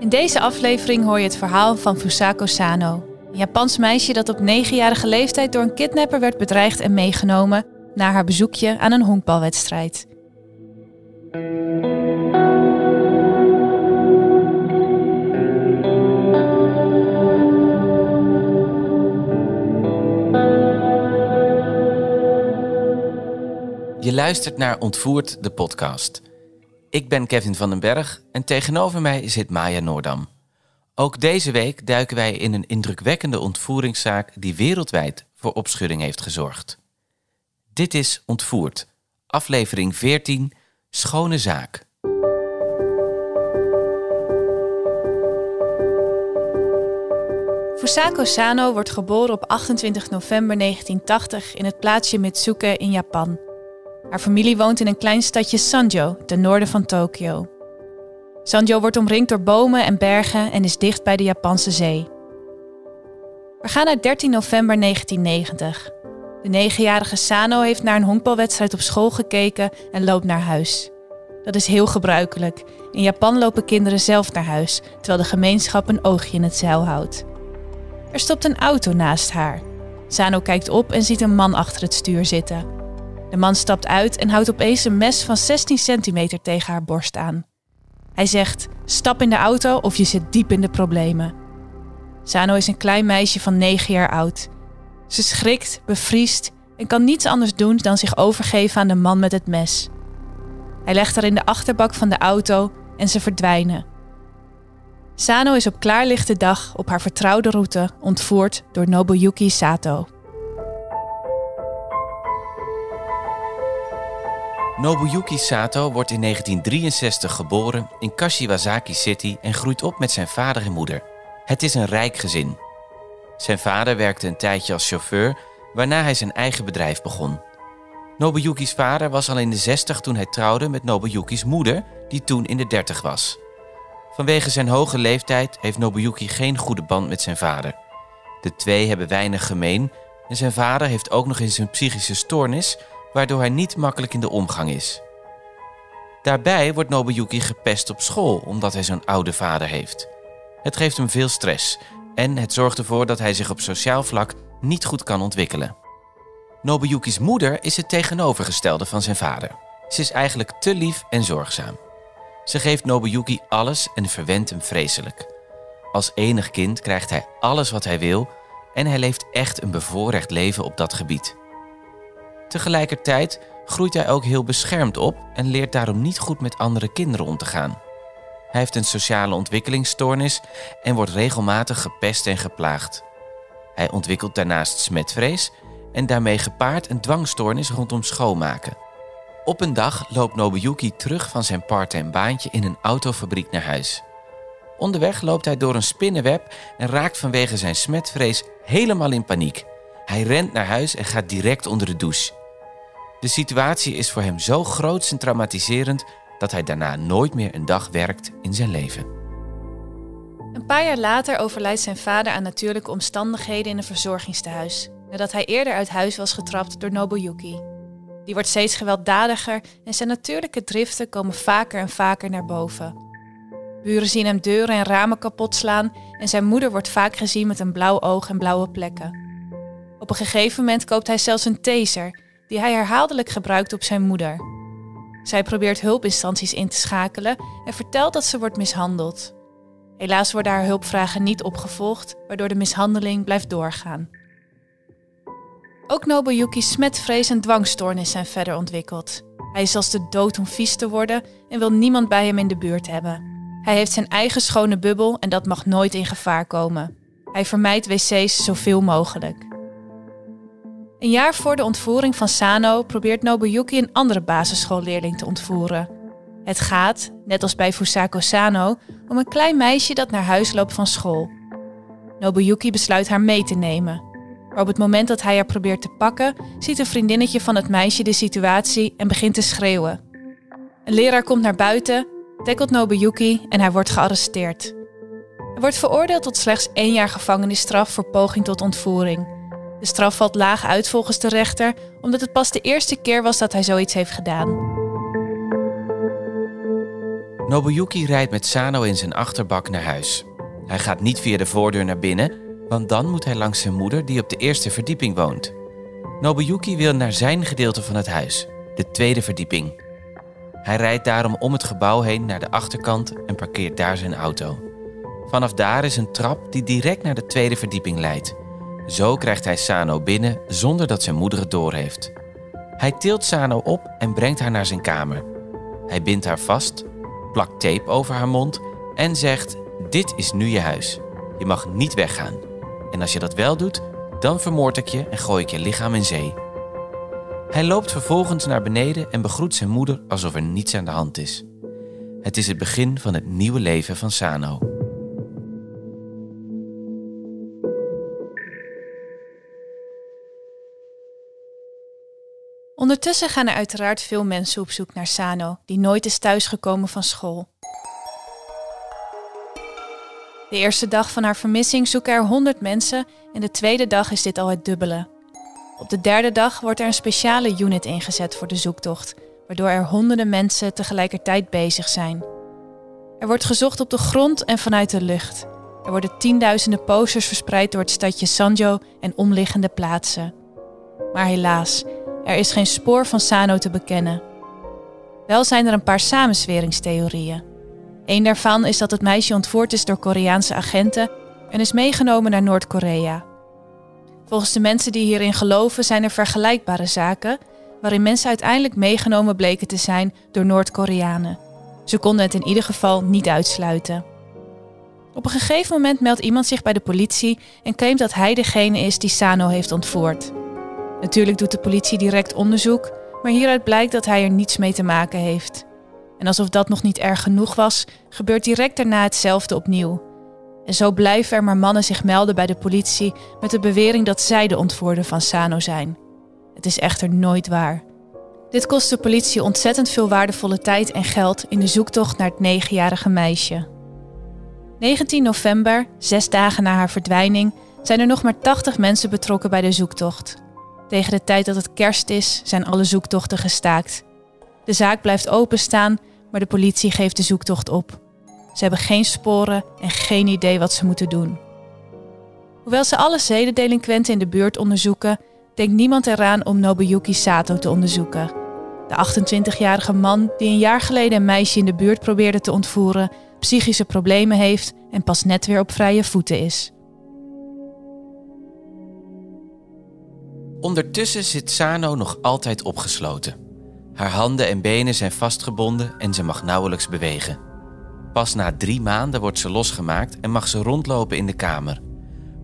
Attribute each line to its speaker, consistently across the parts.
Speaker 1: In deze aflevering hoor je het verhaal van Fusako Sano. Een Japans meisje dat op 9-jarige leeftijd door een kidnapper werd bedreigd en meegenomen naar haar bezoekje aan een honkbalwedstrijd.
Speaker 2: Je luistert naar Ontvoerd, de podcast. Ik ben Kevin van den Berg en tegenover mij zit Maya Noordam. Ook deze week duiken wij in een indrukwekkende ontvoeringszaak die wereldwijd voor opschudding heeft gezorgd. Dit is Ontvoerd, aflevering 14, Schone Zaak.
Speaker 1: Fusako Sano wordt geboren op 28 november 1980 in het plaatsje Mitsuke in Japan. Haar familie woont in een klein stadje Sanjo, ten noorden van Tokio. Sanjo wordt omringd door bomen en bergen en is dicht bij de Japanse zee. We gaan naar 13 november 1990. De negenjarige Sano heeft naar een honkbalwedstrijd op school gekeken en loopt naar huis. Dat is heel gebruikelijk. In Japan lopen kinderen zelf naar huis, terwijl de gemeenschap een oogje in het zeil houdt. Er stopt een auto naast haar. Sano kijkt op en ziet een man achter het stuur zitten. De man stapt uit en houdt opeens een mes van 16 centimeter tegen haar borst aan. Hij zegt: Stap in de auto of je zit diep in de problemen. Sano is een klein meisje van 9 jaar oud. Ze schrikt, bevriest en kan niets anders doen dan zich overgeven aan de man met het mes. Hij legt haar in de achterbak van de auto en ze verdwijnen. Sano is op klaarlichte dag op haar vertrouwde route ontvoerd door Nobuyuki Sato.
Speaker 2: Nobuyuki Sato wordt in 1963 geboren in Kashiwazaki City en groeit op met zijn vader en moeder. Het is een rijk gezin. Zijn vader werkte een tijdje als chauffeur, waarna hij zijn eigen bedrijf begon. Nobuyuki's vader was al in de 60 toen hij trouwde met Nobuyuki's moeder, die toen in de 30 was. Vanwege zijn hoge leeftijd heeft Nobuyuki geen goede band met zijn vader. De twee hebben weinig gemeen en zijn vader heeft ook nog eens een psychische stoornis, waardoor hij niet makkelijk in de omgang is. Daarbij wordt Nobuyuki gepest op school omdat hij zo'n oude vader heeft. Het geeft hem veel stress en het zorgt ervoor dat hij zich op sociaal vlak niet goed kan ontwikkelen. Nobuyuki's moeder is het tegenovergestelde van zijn vader. Ze is eigenlijk te lief en zorgzaam. Ze geeft Nobuyuki alles en verwendt hem vreselijk. Als enig kind krijgt hij alles wat hij wil en hij leeft echt een bevoorrecht leven op dat gebied. Tegelijkertijd groeit hij ook heel beschermd op en leert daarom niet goed met andere kinderen om te gaan. Hij heeft een sociale ontwikkelingsstoornis en wordt regelmatig gepest en geplaagd. Hij ontwikkelt daarnaast smetvrees en daarmee gepaard een dwangstoornis rondom schoonmaken. Op een dag loopt Nobuyuki terug van zijn parttime baantje in een autofabriek naar huis. Onderweg loopt hij door een spinnenweb en raakt vanwege zijn smetvrees helemaal in paniek. Hij rent naar huis en gaat direct onder de douche. De situatie is voor hem zo groot en traumatiserend dat hij daarna nooit meer een dag werkt in zijn leven.
Speaker 1: Een paar jaar later overlijdt zijn vader aan natuurlijke omstandigheden in een verzorgingstehuis, nadat hij eerder uit huis was getrapt door Nobuyuki. Die wordt steeds gewelddadiger en zijn natuurlijke driften komen vaker en vaker naar boven. Buren zien hem deuren en ramen kapot slaan en zijn moeder wordt vaak gezien met een blauw oog en blauwe plekken. Op een gegeven moment koopt hij zelfs een taser, die hij herhaaldelijk gebruikt op zijn moeder. Zij probeert hulpinstanties in te schakelen en vertelt dat ze wordt mishandeld. Helaas worden haar hulpvragen niet opgevolgd, waardoor de mishandeling blijft doorgaan. Ook Nobuyuki's smetvrees en dwangstoornis zijn verder ontwikkeld. Hij is als de dood om vies te worden en wil niemand bij hem in de buurt hebben. Hij heeft zijn eigen schone bubbel en dat mag nooit in gevaar komen. Hij vermijdt wc's zoveel mogelijk. Een jaar voor de ontvoering van Sano probeert Nobuyuki een andere basisschoolleerling te ontvoeren. Het gaat, net als bij Fusako Sano, om een klein meisje dat naar huis loopt van school. Nobuyuki besluit haar mee te nemen. Maar op het moment dat hij haar probeert te pakken, ziet een vriendinnetje van het meisje de situatie en begint te schreeuwen. Een leraar komt naar buiten, tackelt Nobuyuki en hij wordt gearresteerd. Hij wordt veroordeeld tot slechts één jaar gevangenisstraf voor poging tot ontvoering. De straf valt laag uit volgens de rechter, omdat het pas de eerste keer was dat hij zoiets heeft gedaan.
Speaker 2: Nobuyuki rijdt met Sano in zijn achterbak naar huis. Hij gaat niet via de voordeur naar binnen, want dan moet hij langs zijn moeder die op de eerste verdieping woont. Nobuyuki wil naar zijn gedeelte van het huis, de tweede verdieping. Hij rijdt daarom om het gebouw heen naar de achterkant en parkeert daar zijn auto. Vanaf daar is een trap die direct naar de tweede verdieping leidt. Zo krijgt hij Sano binnen zonder dat zijn moeder het doorheeft. Hij tilt Sano op en brengt haar naar zijn kamer. Hij bindt haar vast, plakt tape over haar mond en zegt: Dit is nu je huis. Je mag niet weggaan. En als je dat wel doet, dan vermoord ik je en gooi ik je lichaam in zee. Hij loopt vervolgens naar beneden en begroet zijn moeder alsof er niets aan de hand is. Het is het begin van het nieuwe leven van Sano.
Speaker 1: Ondertussen gaan er uiteraard veel mensen op zoek naar Sano, die nooit is thuisgekomen van school. De eerste dag van haar vermissing zoeken er 100 mensen en de tweede dag is dit al het dubbele. Op de derde dag wordt er een speciale unit ingezet voor de zoektocht, waardoor er honderden mensen tegelijkertijd bezig zijn. Er wordt gezocht op de grond en vanuit de lucht. Er worden tienduizenden posters verspreid door het stadje Sanjo en omliggende plaatsen. Maar helaas, er is geen spoor van Sano te bekennen. Wel zijn er een paar samensweringstheorieën. Een daarvan is dat het meisje ontvoerd is door Koreaanse agenten en is meegenomen naar Noord-Korea. Volgens de mensen die hierin geloven zijn er vergelijkbare zaken waarin mensen uiteindelijk meegenomen bleken te zijn door Noord-Koreanen. Ze konden het in ieder geval niet uitsluiten. Op een gegeven moment meldt iemand zich bij de politie en claimt dat hij degene is die Sano heeft ontvoerd. Natuurlijk doet de politie direct onderzoek, maar hieruit blijkt dat hij er niets mee te maken heeft. En alsof dat nog niet erg genoeg was, gebeurt direct daarna hetzelfde opnieuw. En zo blijven er maar mannen zich melden bij de politie met de bewering dat zij de ontvoerder van Sano zijn. Het is echter nooit waar. Dit kost de politie ontzettend veel waardevolle tijd en geld in de zoektocht naar het negenjarige meisje. 19 november, zes dagen na haar verdwijning, zijn er nog maar 80 mensen betrokken bij de zoektocht. Tegen de tijd dat het kerst is, zijn alle zoektochten gestaakt. De zaak blijft openstaan, maar de politie geeft de zoektocht op. Ze hebben geen sporen en geen idee wat ze moeten doen. Hoewel ze alle zedendelinquenten in de buurt onderzoeken, denkt niemand eraan om Nobuyuki Sato te onderzoeken. De 28-jarige man die een jaar geleden een meisje in de buurt probeerde te ontvoeren, psychische problemen heeft en pas net weer op vrije voeten is.
Speaker 2: Ondertussen zit Sano nog altijd opgesloten. Haar handen en benen zijn vastgebonden en ze mag nauwelijks bewegen. Pas na drie maanden wordt ze losgemaakt en mag ze rondlopen in de kamer.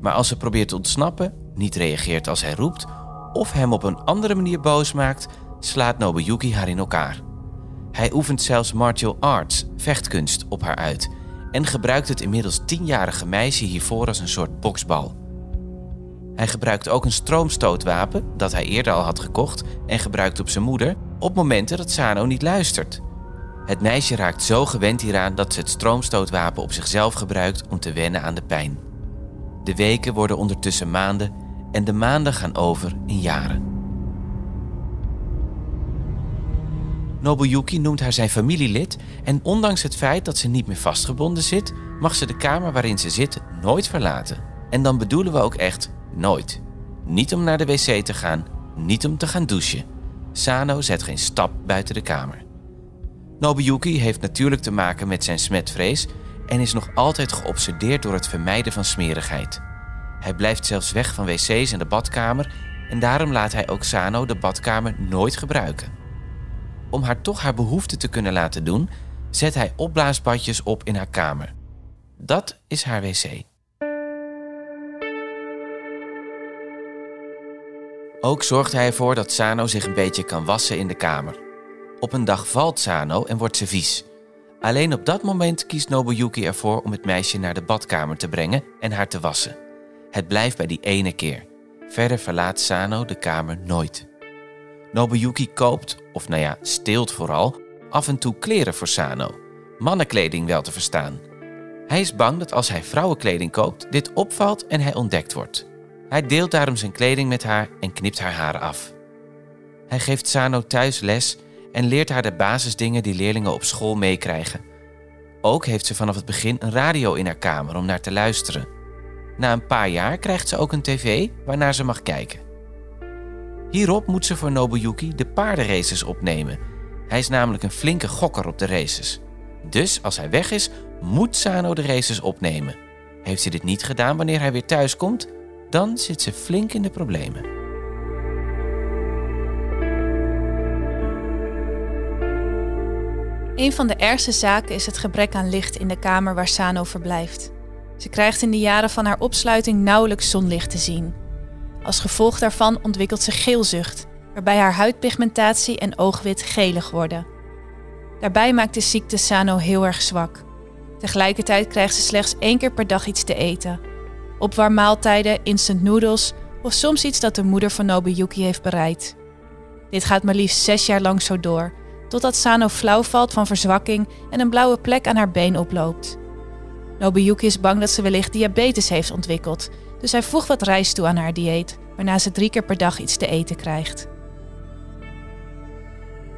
Speaker 2: Maar als ze probeert te ontsnappen, niet reageert als hij roept of hem op een andere manier boos maakt, slaat Nobuyuki haar in elkaar. Hij oefent zelfs martial arts, vechtkunst, op haar uit en gebruikt het inmiddels tienjarige meisje hiervoor als een soort boksbal. Hij gebruikt ook een stroomstootwapen dat hij eerder al had gekocht en gebruikt op zijn moeder op momenten dat Sano niet luistert. Het meisje raakt zo gewend hieraan dat ze het stroomstootwapen op zichzelf gebruikt om te wennen aan de pijn. De weken worden ondertussen maanden en de maanden gaan over in jaren. Nobuyuki noemt haar zijn familielid en ondanks het feit dat ze niet meer vastgebonden zit, mag ze de kamer waarin ze zit nooit verlaten. En dan bedoelen we ook echt nooit. Niet om naar de wc te gaan, niet om te gaan douchen. Sano zet geen stap buiten de kamer. Nobuyuki heeft natuurlijk te maken met zijn smetvrees en is nog altijd geobsedeerd door het vermijden van smerigheid. Hij blijft zelfs weg van wc's en de badkamer en daarom laat hij ook Sano de badkamer nooit gebruiken. Om haar toch haar behoefte te kunnen laten doen, zet hij opblaasbadjes op in haar kamer. Dat is haar wc. Ook zorgt hij ervoor dat Sano zich een beetje kan wassen in de kamer. Op een dag valt Sano en wordt ze vies. Alleen op dat moment kiest Nobuyuki ervoor om het meisje naar de badkamer te brengen en haar te wassen. Het blijft bij die ene keer. Verder verlaat Sano de kamer nooit. Nobuyuki koopt, of nou ja, steelt vooral, af en toe kleren voor Sano. Mannenkleding wel te verstaan. Hij is bang dat als hij vrouwenkleding koopt, dit opvalt en hij ontdekt wordt. Hij deelt daarom zijn kleding met haar en knipt haar haren af. Hij geeft Sano thuis les en leert haar de basisdingen die leerlingen op school meekrijgen. Ook heeft ze vanaf het begin een radio in haar kamer om naar te luisteren. Na een paar jaar krijgt ze ook een tv waarnaar ze mag kijken. Hierop moet ze voor Nobuyuki de paardenraces opnemen. Hij is namelijk een flinke gokker op de races. Dus als hij weg is, moet Sano de races opnemen. Heeft ze dit niet gedaan wanneer hij weer thuis komt, dan zit ze flink in de problemen.
Speaker 1: Een van de ergste zaken is het gebrek aan licht in de kamer waar Sano verblijft. Ze krijgt in de jaren van haar opsluiting nauwelijks zonlicht te zien. Als gevolg daarvan ontwikkelt ze geelzucht, waarbij haar huidpigmentatie en oogwit gelig worden. Daarbij maakt de ziekte Sano heel erg zwak. Tegelijkertijd krijgt ze slechts één keer per dag iets te eten. Opwarmmaaltijden, instant noodles of soms iets dat de moeder van Nobuyuki heeft bereid. Dit gaat maar liefst zes jaar lang zo door, totdat Sano flauw valt van verzwakking en een blauwe plek aan haar been oploopt. Nobuyuki is bang dat ze wellicht diabetes heeft ontwikkeld, dus hij voegt wat rijst toe aan haar dieet, waarna ze drie keer per dag iets te eten krijgt.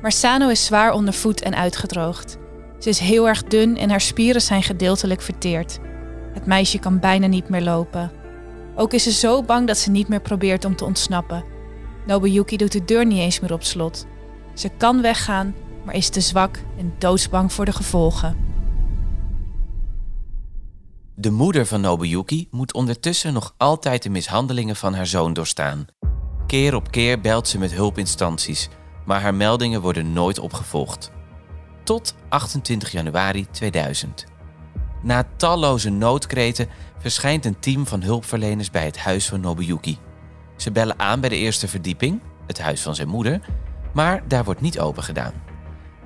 Speaker 1: Maar Sano is zwaar ondervoed en uitgedroogd. Ze is heel erg dun en haar spieren zijn gedeeltelijk verteerd. Het meisje kan bijna niet meer lopen. Ook is ze zo bang dat ze niet meer probeert om te ontsnappen. Nobuyuki doet de deur niet eens meer op slot. Ze kan weggaan, maar is te zwak en doodsbang voor de gevolgen.
Speaker 2: De moeder van Nobuyuki moet ondertussen nog altijd de mishandelingen van haar zoon doorstaan. Keer op keer belt ze met hulpinstanties, maar haar meldingen worden nooit opgevolgd. Tot 28 januari 2000. Na talloze noodkreten verschijnt een team van hulpverleners bij het huis van Nobuyuki. Ze bellen aan bij de eerste verdieping, het huis van zijn moeder, maar daar wordt niet open gedaan.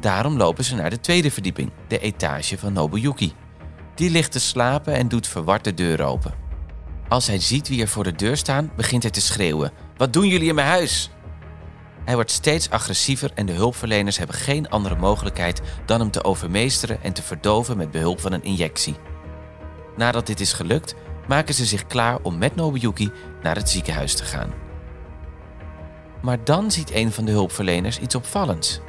Speaker 2: Daarom lopen ze naar de tweede verdieping, de etage van Nobuyuki. Die ligt te slapen en doet verward de deur open. Als hij ziet wie er voor de deur staan, begint hij te schreeuwen: Wat doen jullie in mijn huis? Hij wordt steeds agressiever en de hulpverleners hebben geen andere mogelijkheid dan hem te overmeesteren en te verdoven met behulp van een injectie. Nadat dit is gelukt, maken ze zich klaar om met Nobuyuki naar het ziekenhuis te gaan. Maar dan ziet een van de hulpverleners iets opvallends.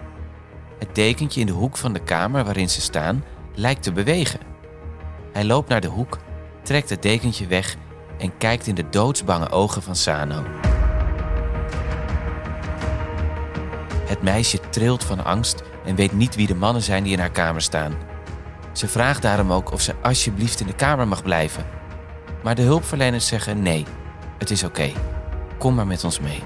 Speaker 2: Het dekentje in de hoek van de kamer waarin ze staan lijkt te bewegen. Hij loopt naar de hoek, trekt het dekentje weg en kijkt in de doodsbange ogen van Sano. Het meisje trilt van angst en weet niet wie de mannen zijn die in haar kamer staan. Ze vraagt daarom ook of ze alsjeblieft in de kamer mag blijven. Maar de hulpverleners zeggen nee, het is oké. Kom maar met ons mee.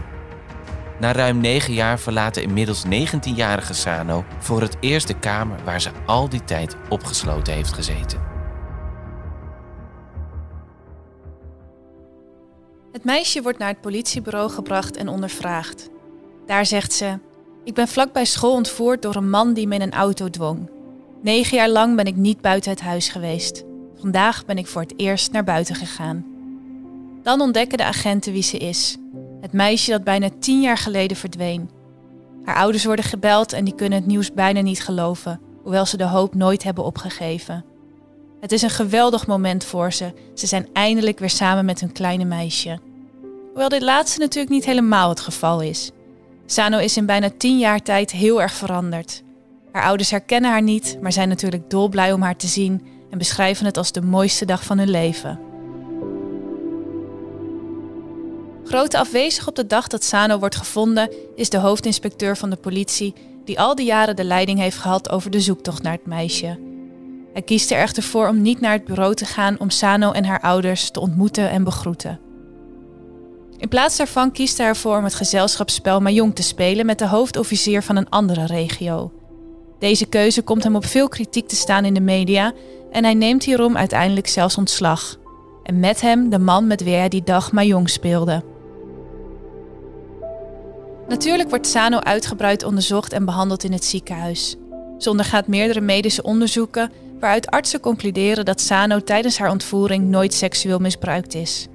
Speaker 2: Na ruim negen jaar verlaat de inmiddels 19-jarige Sano voor het eerst de kamer waar ze al die tijd opgesloten heeft gezeten.
Speaker 1: Het meisje wordt naar het politiebureau gebracht en ondervraagd. Daar zegt ze: Ik ben vlakbij school ontvoerd door een man die me in een auto dwong. Negen jaar lang ben ik niet buiten het huis geweest. Vandaag ben ik voor het eerst naar buiten gegaan. Dan ontdekken de agenten wie ze is. Het meisje dat bijna tien jaar geleden verdween. Haar ouders worden gebeld en die kunnen het nieuws bijna niet geloven, hoewel ze de hoop nooit hebben opgegeven. Het is een geweldig moment voor ze. Ze zijn eindelijk weer samen met hun kleine meisje. Hoewel dit laatste natuurlijk niet helemaal het geval is. Sano is in bijna tien jaar tijd heel erg veranderd. Haar ouders herkennen haar niet, maar zijn natuurlijk dolblij om haar te zien en beschrijven het als de mooiste dag van hun leven. Grote afwezig op de dag dat Sano wordt gevonden is de hoofdinspecteur van de politie, die al die jaren de leiding heeft gehad over de zoektocht naar het meisje. Hij kiest er echter voor om niet naar het bureau te gaan om Sano en haar ouders te ontmoeten en begroeten. In plaats daarvan kiest hij ervoor om het gezelschapsspel Mahjong te spelen met de hoofdofficier van een andere regio. Deze keuze komt hem op veel kritiek te staan in de media en hij neemt hierom uiteindelijk zelfs ontslag. En met hem de man met wie hij die dag Mahjong speelde. Natuurlijk wordt Sano uitgebreid onderzocht en behandeld in het ziekenhuis. Ze ondergaat meerdere medische onderzoeken waaruit artsen concluderen dat Sano tijdens haar ontvoering nooit seksueel misbruikt is.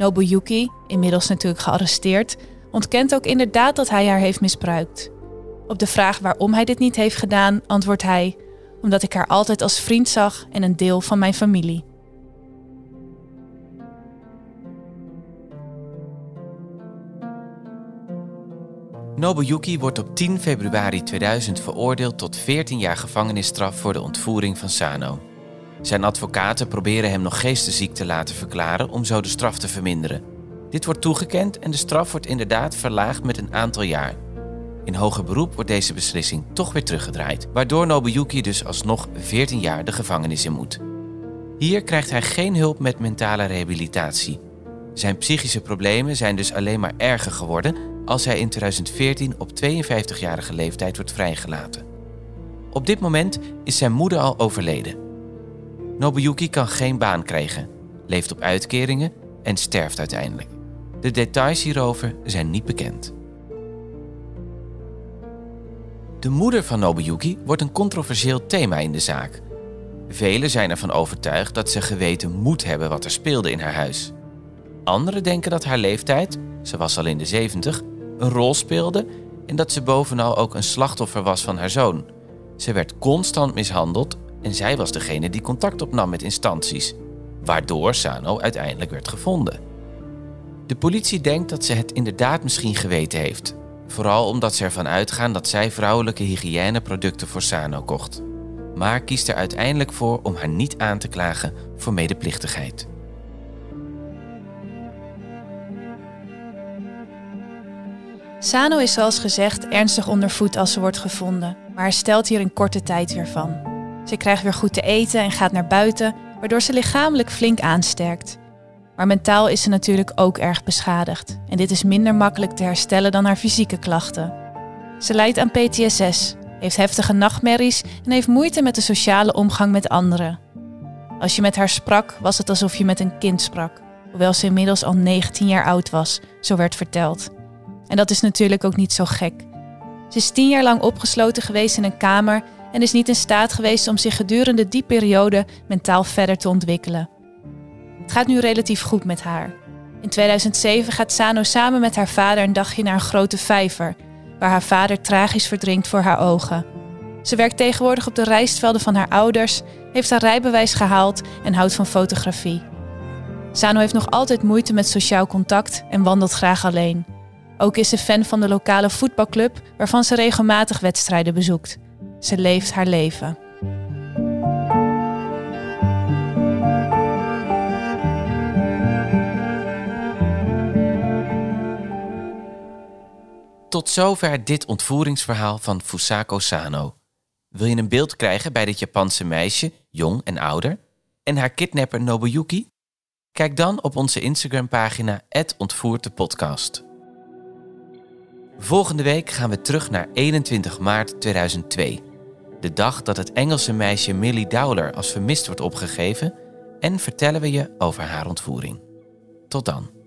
Speaker 1: Nobuyuki, inmiddels natuurlijk gearresteerd, ontkent ook inderdaad dat hij haar heeft misbruikt. Op de vraag waarom hij dit niet heeft gedaan, antwoordt hij: omdat ik haar altijd als vriend zag en een deel van mijn familie.
Speaker 2: Nobuyuki wordt op 10 februari 2000 veroordeeld tot 14 jaar gevangenisstraf voor de ontvoering van Sano. Zijn advocaten proberen hem nog geestesziek te laten verklaren om zo de straf te verminderen. Dit wordt toegekend en de straf wordt inderdaad verlaagd met een aantal jaar. In hoger beroep wordt deze beslissing toch weer teruggedraaid, waardoor Nobuyuki dus alsnog 14 jaar de gevangenis in moet. Hier krijgt hij geen hulp met mentale rehabilitatie. Zijn psychische problemen zijn dus alleen maar erger geworden als hij in 2014 op 52-jarige leeftijd wordt vrijgelaten. Op dit moment is zijn moeder al overleden. Nobuyuki kan geen baan krijgen, leeft op uitkeringen en sterft uiteindelijk. De details hierover zijn niet bekend. De moeder van Nobuyuki wordt een controversieel thema in de zaak. Velen zijn ervan overtuigd dat ze geweten moet hebben wat er speelde in haar huis. Anderen denken dat haar leeftijd, ze was al in de 70, een rol speelde en dat ze bovenal ook een slachtoffer was van haar zoon. Ze werd constant mishandeld en zij was degene die contact opnam met instanties, waardoor Sano uiteindelijk werd gevonden. De politie denkt dat ze het inderdaad misschien geweten heeft, vooral omdat ze ervan uitgaan dat zij vrouwelijke hygiëneproducten voor Sano kocht. Maar kiest er uiteindelijk voor om haar niet aan te klagen voor medeplichtigheid.
Speaker 1: Sano is zoals gezegd ernstig onder voet als ze wordt gevonden, maar herstelt hier in korte tijd weer van. Ze krijgt weer goed te eten en gaat naar buiten, waardoor ze lichamelijk flink aansterkt. Maar mentaal is ze natuurlijk ook erg beschadigd en dit is minder makkelijk te herstellen dan haar fysieke klachten. Ze lijdt aan PTSS, heeft heftige nachtmerries en heeft moeite met de sociale omgang met anderen. Als je met haar sprak, was het alsof je met een kind sprak, hoewel ze inmiddels al 19 jaar oud was, zo werd verteld. En dat is natuurlijk ook niet zo gek. Ze is tien jaar lang opgesloten geweest in een kamer en is niet in staat geweest om zich gedurende die periode mentaal verder te ontwikkelen. Het gaat nu relatief goed met haar. In 2007 gaat Sano samen met haar vader een dagje naar een grote vijver, waar haar vader tragisch verdrinkt voor haar ogen. Ze werkt tegenwoordig op de rijstvelden van haar ouders, heeft haar rijbewijs gehaald en houdt van fotografie. Sano heeft nog altijd moeite met sociaal contact en wandelt graag alleen. Ook is ze fan van de lokale voetbalclub waarvan ze regelmatig wedstrijden bezoekt. Ze leeft haar leven.
Speaker 2: Tot zover dit ontvoeringsverhaal van Fusako Sano. Wil je een beeld krijgen bij dit Japanse meisje, jong en ouder, en haar kidnapper Nobuyuki? Kijk dan op onze Instagram-pagina @ontvoerd Volgende week gaan we terug naar 21 maart 2002. De dag dat het Engelse meisje Millie Dowler als vermist wordt opgegeven en vertellen we je over haar ontvoering. Tot dan.